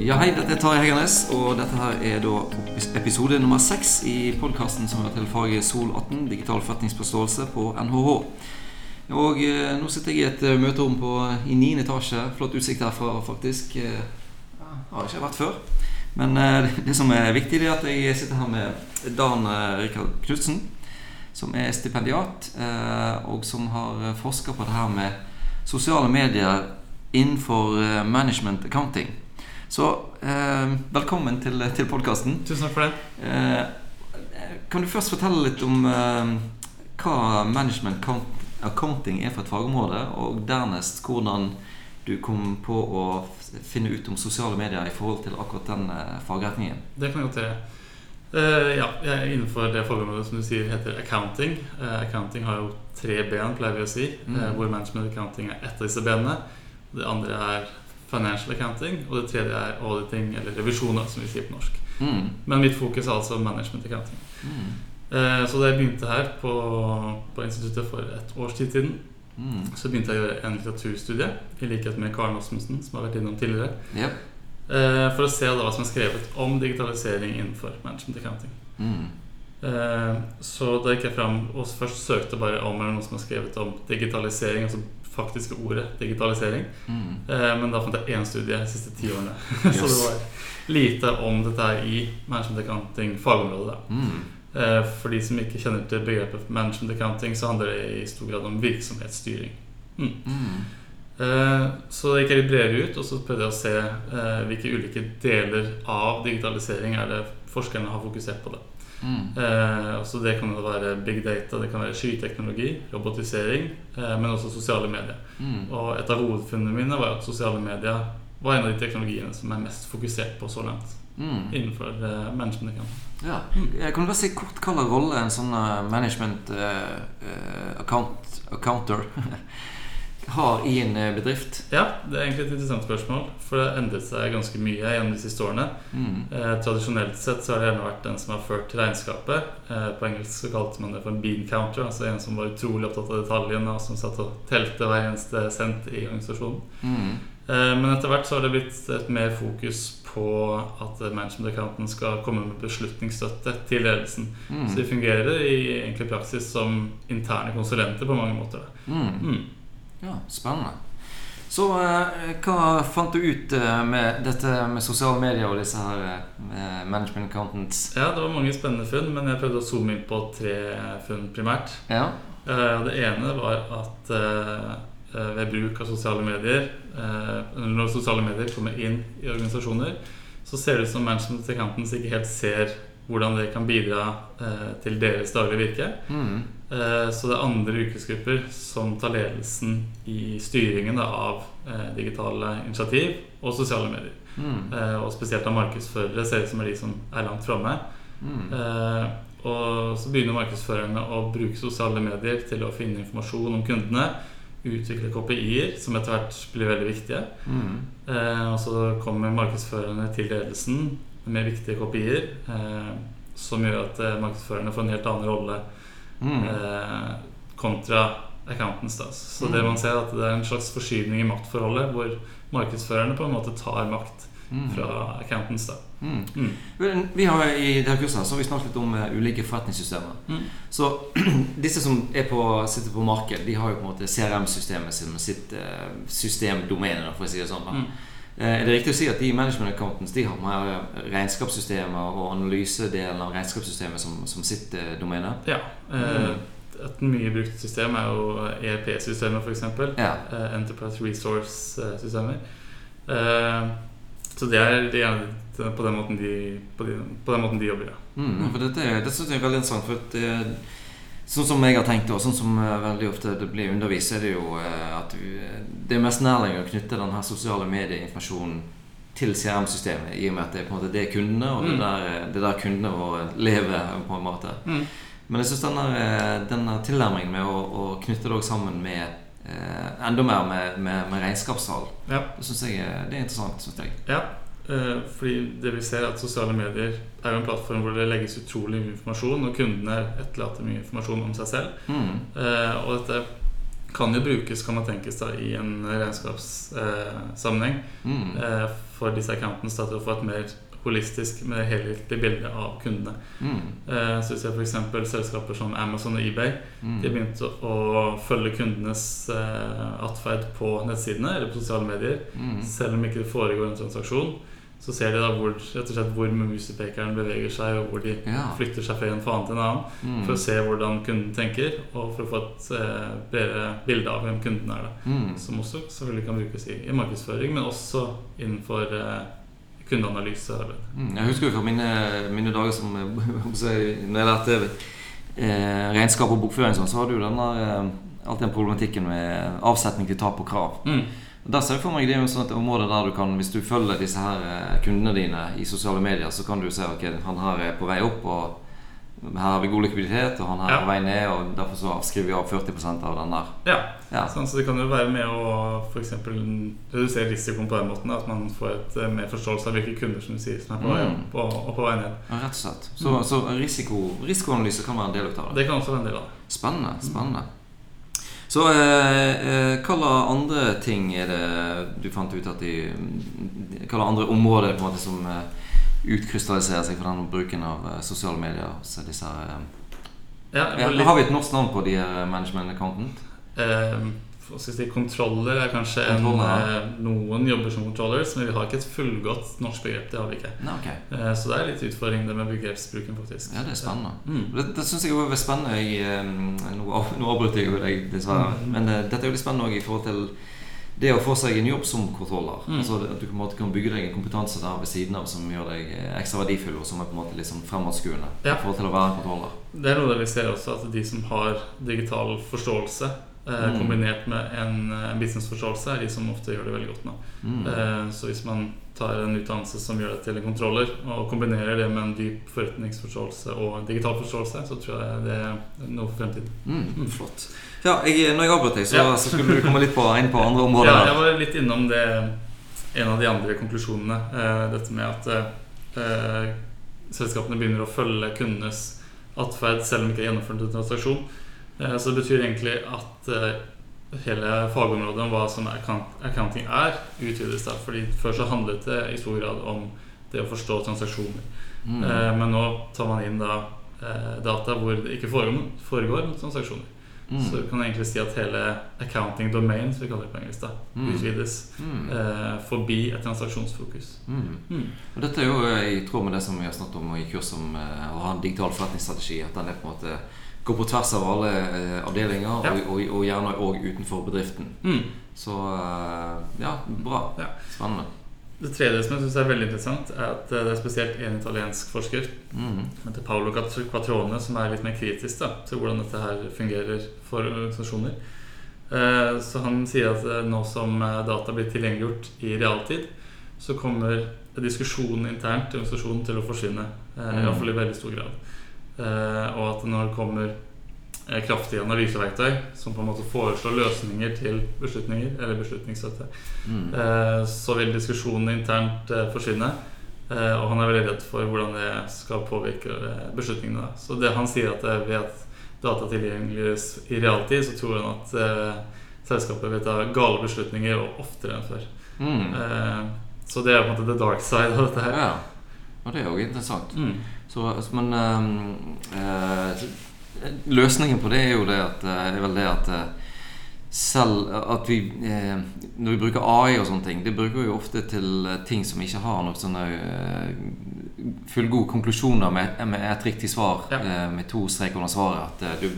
Ja, hei, dette er Tarjei Heggernes, og dette her er da episode nummer seks i podkasten som er til faget Sol 18, digital forretningsforståelse på NHH. Og eh, nå sitter jeg i et eh, møterom på, i 9. etasje. Flott utsikt herfra, faktisk. Eh, har ikke vært før. Men eh, det som er viktig, er at jeg sitter her med Dan eh, Rikard Knutsen, som er stipendiat, eh, og som har forska på det her med sosiale medier innenfor management accounting. Så eh, velkommen til, til podkasten. Tusen takk for det. Eh, kan du først fortelle litt om eh, hva management accounting er for et fagområde, og dernest hvordan du kom på å finne ut om sosiale medier i forhold til akkurat den eh, fagretningen? Det kan jeg godt gjøre. Uh, ja, jeg er innenfor det fagområdet som du sier heter accounting. Uh, accounting har jo tre ben, pleier vi å si, mm. uh, hvor management accounting er ett av disse benene. Det andre er financial accounting, og det tredje er auditing, eller revisjoner, som vi sier på norsk. Mm. Men mitt fokus er altså management accounting. Mm. Eh, så da jeg begynte her på, på, instituttet for et års tid siden, mm. så begynte jeg å gjøre en litteraturstudie, i likhet med Karen Osmundsen, som har vært innom tidligere. Yep. Eh, for å se hva som er skrevet om digitalisering innenfor management accounting. Mm. Eh, så da gikk jeg fram og først søkte bare om det noen som har skrevet om digitalisering, altså faktiske ordet digitalisering. Mm. Eh, men da fant jeg én studie de siste ti årene. Yes. så det var lite om dette i management accounting-fagområdet. Mm. Eh, for de som ikke kjenner til begrepet management accounting, så handler det i stor grad om virksomhetsstyring. Mm. mm. Eh, så det gikk litt bredere ut, og så prøvde jeg å se eh, hvilke ulike deler av digitalisering er det forskerne har fokusert på det. Mm. Eh, så det kan være big data, det kan være skyteknologi, robotisering, eh, men også sosiale medier. Mm. Og et av hovedfunnene mine var at sosiale medier var en av de teknologiene som er mest fokusert på så langt. Mm. Innenfor eh, management account. Ja. Mm. Kan du bare si kort hva slags rolle en sånn eh, management eh, account, accounter har i en eh, bedrift? Ja, det er egentlig et interessant spørsmål. For det har endret seg ganske mye gjennom de siste årene. Mm. Eh, tradisjonelt sett så har det gjerne vært den som har ført regnskapet. Eh, på engelsk så kalte man det for en bean counter. Altså en som var utrolig opptatt av detaljene, og som satt og telte hver eneste cent i organisasjonen. Mm. Eh, men etter hvert så har det blitt et mer fokus på at management accounten skal komme med beslutningsstøtte til ledelsen. Mm. Så de fungerer i egentlig praksis som interne konsulenter på mange måter. Mm. Ja, Spennende. Så eh, hva fant du ut eh, med dette med sosiale medier og disse her eh, management accountants? Ja, Det var mange spennende funn, men jeg prøvde å zoome inn på tre funn primært. Ja. Det ene var at ved bruk av sosiale medier Når sosiale medier kommer inn i organisasjoner, så ser det ut som management accountants ikke helt ser hvordan det kan bidra til deres daglige virke. Mm. Eh, så det er andre yrkesgrupper som tar ledelsen i styringen av eh, digitale initiativ og sosiale medier. Mm. Eh, og spesielt av markedsførere ser ut som er de som er langt framme. Mm. Og så begynner markedsførerne å bruke sosiale medier til å finne informasjon om kundene. Utvikle KPI-er, som etter hvert blir veldig viktige. Mm. Og så kommer markedsførerne til ledelsen med viktige KPI-er, som gjør at markedsførerne får en helt annen rolle mm. eh, kontra accountants. Da. Så mm. det man ser at det er en slags forskyvning i maktforholdet, hvor markedsførerne på en måte tar makt mm. fra accountants. da mm. Vi har I dette kurset så har vi snakket om uh, ulike forretningssystemer. Mm. Så disse som på, sitter på marked, de har jo på en måte CRM-systemet som sitt uh, systemdomene. For å si det sånn uh, Er det riktig å si at de management accountants de har mer regnskapssystemer og analysedelen av regnskapssystemet som, som sitt domene? Ja. Et mye brukt system er jo ERP-systemet, f.eks. Ja. Enterprise Resource-systemer. Så det er, det er på, den måten de, på, de, på den måten de jobber, ja. Mm, for dette, det synes jeg er veldig interessant. For det, sånn som jeg har tenkt, og sånn som uh, veldig ofte det blir undervist, er det jo uh, at det er mest nærliggende å knytte denne sosiale medieinformasjonen til CRM-systemet, i og med at det er på en måte det er kundene, og mm. det, der, det der kundene våre lever på en måte. Mm. Men jeg syns denne, denne tilnærmingen med å, å knytte det sammen med eh, enda mer med, med, med regnskapstall. Ja. Det syns jeg det er interessant. Synes jeg. Ja, eh, fordi det vi ser er at Sosiale medier er jo en plattform hvor det legges utrolig mye informasjon, og kundene etterlater mye informasjon om seg selv. Mm. Eh, og dette kan jo brukes, kan man tenkes, da, i en regnskapssammenheng Mm. eh, for disse accountene til å få et mer holistisk, med det helhetlige bildet av kundene. Mm. Eh, så ser f.eks. selskaper som Amazon og eBay. Mm. De begynte å å følge kundenes eh, atferd på nettsidene eller på sosiale medier. Mm. Selv om ikke det foregår en transaksjon, så ser de da hvor, rett og slett hvor musepekeren beveger seg, og hvor de Ja. flytter seg fra en faen til en annen, Mm. for å se hvordan kunden tenker, og for å få et eh, bedre bilde av hvem kunden er. da Mm. Som også selvfølgelig kan brukes i, i markedsføring, men også innenfor eh, kundeanalyse. Mm, Jeg husker jo fra mine, mine dager som Når jeg lærte eh, regnskap og bokføring, sånn, så hadde du denne, eh, alltid den problematikken med avsetning til tap og krav. Mm. Der ser jeg for meg det er jo sånn et område der du kan, hvis du følger disse her eh, kundene dine i sosiale medier, så kan du se ok, han her er på vei opp, og her har vi god likviditet, og han her er Ja. på vei ned, og derfor så avskriver vi av 40% av den der. Ja, Ja. Sånn, så det kan jo være med å eksempel redusere risikoen på den måten. At man får et eh, mer forståelse av hvilke kunder som du sier som er på vei Mm. opp og, og på vei ned. Ja, Rett og slett. Så, så risiko, risikoanalyse kan være en del av det. Det kan også være en del av det. Spennende. spennende Så eh, eh, hva slags andre ting er det du fant ut at de Hva slags andre områder på en måte som eh, utkrystalliserer seg for den bruken av eh, sosiale medier hos disse her eh, Ja, litt- Har vi et norsk navn på de her management accountant? eh, si, kontroller er kanskje en, eh, Noen jobber som controllers, men vi har ikke et fullgodt norsk begrep. Det har vi ikke. Nei, okay. Eh, så det er litt utfordring det med begrepsbruken, faktisk. Ja, det er spennende. Mm. Det, det syns jeg er spennende. Jeg, eh, nå, av, nå avbryter jeg jo deg, dessverre. Mm. Men eh, dette er jo litt spennende òg i forhold til det å få seg en jobb som kontroller. Mm. Altså At du på en måte kan bygge deg en kompetanse der ved siden av som gjør deg eh, ekstra verdifull, og som er på en måte liksom sånn fremadskuende Ja. i forhold til å være en kontroller. Det er noe vi ser også, at de som har digital forståelse eh, Mm. kombinert med en eh, businessforståelse, er de som ofte gjør det veldig godt nå. Mm. Eh, Så hvis man tar en utdannelse som gjør deg til en kontroller, og kombinerer det med en dyp forretningsforståelse og en digital forståelse, så tror jeg det er noe for fremtiden. Mm, flott. Ja, jeg, når jeg avbrøt deg, så, Ja. så skulle du komme litt på, inn på andre områder. Ja, jeg var litt innom det en av de andre konklusjonene. eh, Dette med at eh, selskapene begynner å følge kundenes atferd selv om de ikke har gjennomført en transaksjon. Eh, så det betyr egentlig at eh, hele fagområdet om hva som accounting er, utvides. da Fordi Før så handlet det i stor grad om det å forstå transaksjoner. Mm. Eh, men nå tar man inn da eh, data hvor det ikke foregår, foregår transaksjoner. Mm. Så du kan egentlig si at hele accounting domain, som vi kaller det på engelsk, da, Mm. utvides Mm. eh, forbi et transaksjonsfokus. Mm. Mm. Og dette er jo eh, i tråd med det som vi har snakket om i kurs om eh, å ha en digital forretningsstrategi. At den er på en måte går på tvers av alle eh, avdelinger, Ja. og, og, og gjerne òg utenfor bedriften. Mm. Så eh, ja, bra. Ja. Spennende. Det tredje som jeg synes er veldig interessant, er at eh, det er spesielt en italiensk forsker Mm. heter Paolo Quattrone, som er litt mer kritisk da, til hvordan dette her fungerer for organisasjoner. Eh, Så han sier at nå som data blir tilgjengeliggjort i realtid, så kommer diskusjonen internt i organisasjonen til å forsvinne. Mm. Iallfall i veldig stor grad. Eh, Og at når det kommer eh, kraftige analyseverktøy som på en måte foreslår løsninger til beslutninger, eller beslutningsstøtte, Mm. Eh, så vil diskusjonen internt forsvinne. Eh, Og han er veldig redd for hvordan det skal påvirke beslutningene. Så det han sier at ved at data tilgjengeliggjøres i realtid, så tror han at eh, selskapet vil ta gale beslutninger og oftere enn før. Mm. Eh, så det er på en måte the dark side av dette her. Ja. Og det er jo interessant. Mm. Så, altså, men øh, Løsningen på det er jo det at, eh, er vel det at eh, selv at vi Når vi bruker AI og sånne ting, det bruker vi jo ofte til ting som ikke har noen sånne fullgode konklusjoner med, med et riktig svar, Ja. med to streker under svaret. At, du,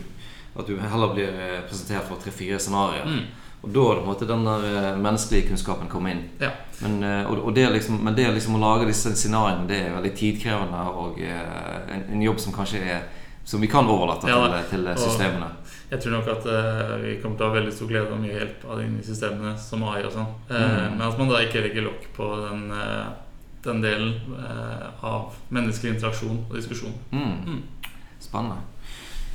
at du heller blir presentert for tre-fire scenarioer. Mm. Og da er det på en måte den der eh, menneskelige kunnskapen kommer inn. Ja. Men, eh, og, og det liksom, men det liksom å lage disse scenarioene Det er veldig tidkrevende og eh, en, en jobb som kanskje er Som vi kan overlate Ja, til, til systemene. Jeg tror nok at uh, vi kommer til å ha veldig stor glede og mye hjelp av de systemene som AI og sånn. Mm. Men at man da ikke legger lokk på den, uh, den delen av menneskelig interaksjon og diskusjon. Mm. Mm. Spennende.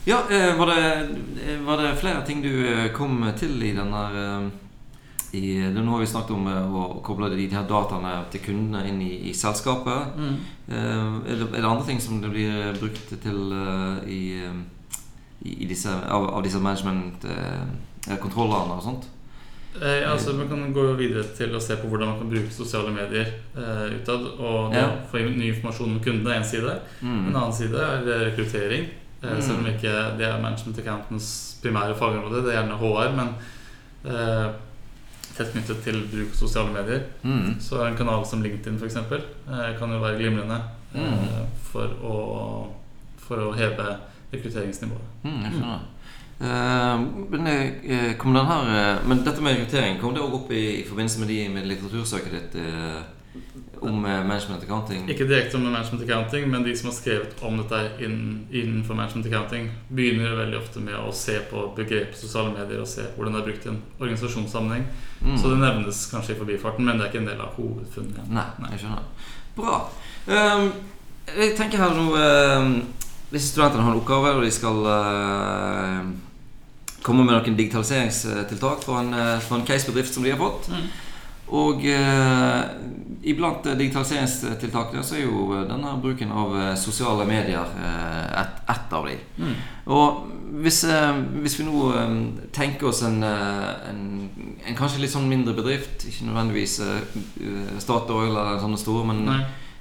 Ja, eh, var, det, eh, var det flere ting du eh, kom til i den der eh, i, det, Nå har vi snakket om å koble de her dataene til kundene inn i, i selskapet. Mm. Er, det, er det andre ting som det blir brukt til i, i, disse, av, av disse management-kontrollene og sånt? Eh, altså Man kan gå videre til å se på hvordan man kan bruke sosiale medier eh, utad. Og Ja. få ny informasjon om kundene er én side. Mm. En annen side er rekruttering. Mm. Selv om ikke det er management accountants primære fagområde. Det er gjerne HR, men eh, tett knyttet til bruk av sosiale medier. Mm. Så en kanal som LinkedIn eksempel, eh, kan jo være glimrende eh, Mm. for, å, for å heve rekrutteringsnivået. Mm, jeg skjønner. Eh, men, eh, her, eh, men dette med rekruttering, kom det òg opp i, i forbindelse med, de, med litteratursøket ditt om eh, management accounting? Ikke direkte om management accounting, men de som har skrevet om dette innenfor management accounting, begynner veldig ofte med å se på begrepet sosiale medier og se hvordan det er brukt i en organisasjonssammenheng. Mm. Så det nevnes kanskje i forbifarten, men det er ikke en del av hovedfunnet. Nei, jeg skjønner. Bra. Um, jeg tenker her nå um, Disse studentene har en oppgave, og de skal uh, komme med noen digitaliseringstiltak for en, uh, for en casebedrift som de har fått. Mm. Og eh, iblant uh, digitaliseringstiltakene så er jo uh, denne bruken av uh, sosiale medier ett et av de. Mm. Og hvis, hvis vi nå tenker oss en, en, en kanskje litt sånn mindre bedrift, ikke nødvendigvis Statoil eller sånne store, men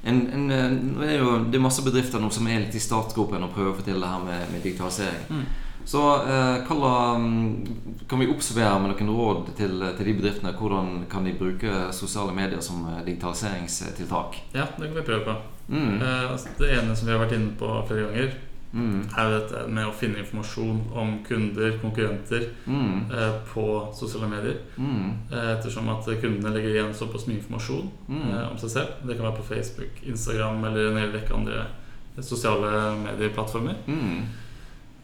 en, en, eh, er jo, det er masse bedrifter nå som er litt i startgropen og prøver å få til det her med, med digitalisering. Mm. Så eh, hva mm, kan vi oppsummere med noen råd til, til de bedriftene? Hvordan kan de bruke sosiale medier som eh, digitaliseringstiltak? Ja, det kan vi prøve på. Mm. Eh, altså, det ene som vi har vært inne på flere ganger, Mm. er jo dette med å finne informasjon om kunder, konkurrenter, Mm. eh, på sosiale medier. Mm. Ettersom at kundene legger igjen såpass mye informasjon Mm. om seg selv. Det kan være på Facebook, Instagram eller en hel rekke andre sosiale medieplattformer.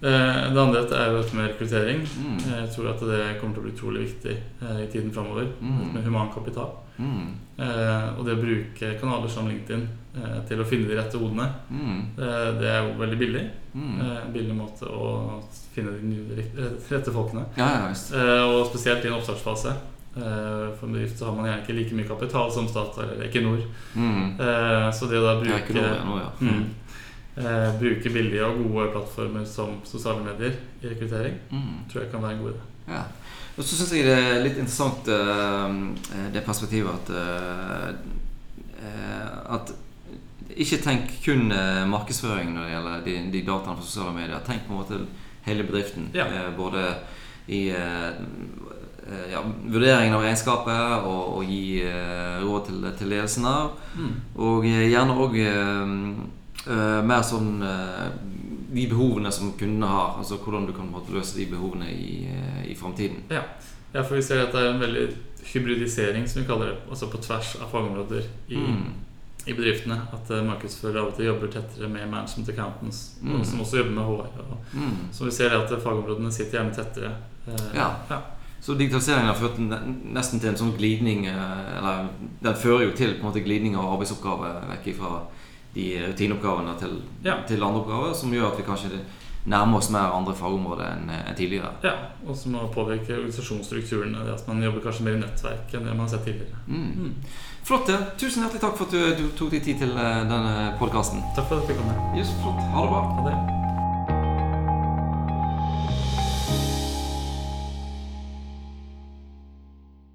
Mm. Eh, Det andre er jo dette med rekruttering. Mm. Jeg tror at det kommer til å bli utrolig viktig eh, i tiden framover. Mm. Med humankapital. Mm. Eh, og det å bruke kanaler som LinkedIn eh, til å finne de rette hodene, Mm. eh, det er jo veldig billig. Mm. Eh, en billig måte å finne de rette folkene. Ja, ja. Eh, og spesielt i en oppstartsfase. Eh, for en bedrift så har man gjerne ikke like mye kapital som Statoil eller Equinor. Mm. Eh, så det å da bruke ja. Eh, bruke billige og gode plattformer som sosiale medier i rekruttering Mm. tror jeg kan være en god idé. Ja. Og så syns jeg det er litt interessant eh, det perspektivet at eh, eh, At ikke tenk kun markedsføring når det gjelder de, de dataene fra sosiale medier. Tenk på en måte hele bedriften. Ja. Eh, både i ja, vurderingen av regnskapet og, og gi råd til, til ledelsen der. Mm. Og gjerne òg mer sånn uh, de behovene som kundene har. Altså hvordan du kan måtte, løse de behovene i, uh, i framtiden. Ja. ja, for vi ser at det er en veldig hybridisering, som vi kaller det, altså på tvers av fagområder i, Mm. i bedriftene. At uh, markedsførere av og til jobber tettere med management accountants, Mm. og som også jobber med HR. Og, Mm. så vi ser at fagområdene sitter gjerne tettere. Ja. ja. Så digitaliseringen har ført nesten til en sånn glidning Eller den fører jo til på en måte glidning av arbeidsoppgaver vekk fra de rutineoppgavene til, Ja. til andre oppgaver, som gjør at vi kanskje nærmer oss mer andre fagområder enn en tidligere. ja. Og som påvirker organisasjonsstrukturen. at man jobber kanskje mer i nettverk enn det man har sett tidligere. Mm. Mm. Flott. ja. Tusen hjertelig takk for at du, du tok deg tid til eh, denne podkasten. Takk for at du fikk komme. Yes, flott. Ha det bra. Ha det.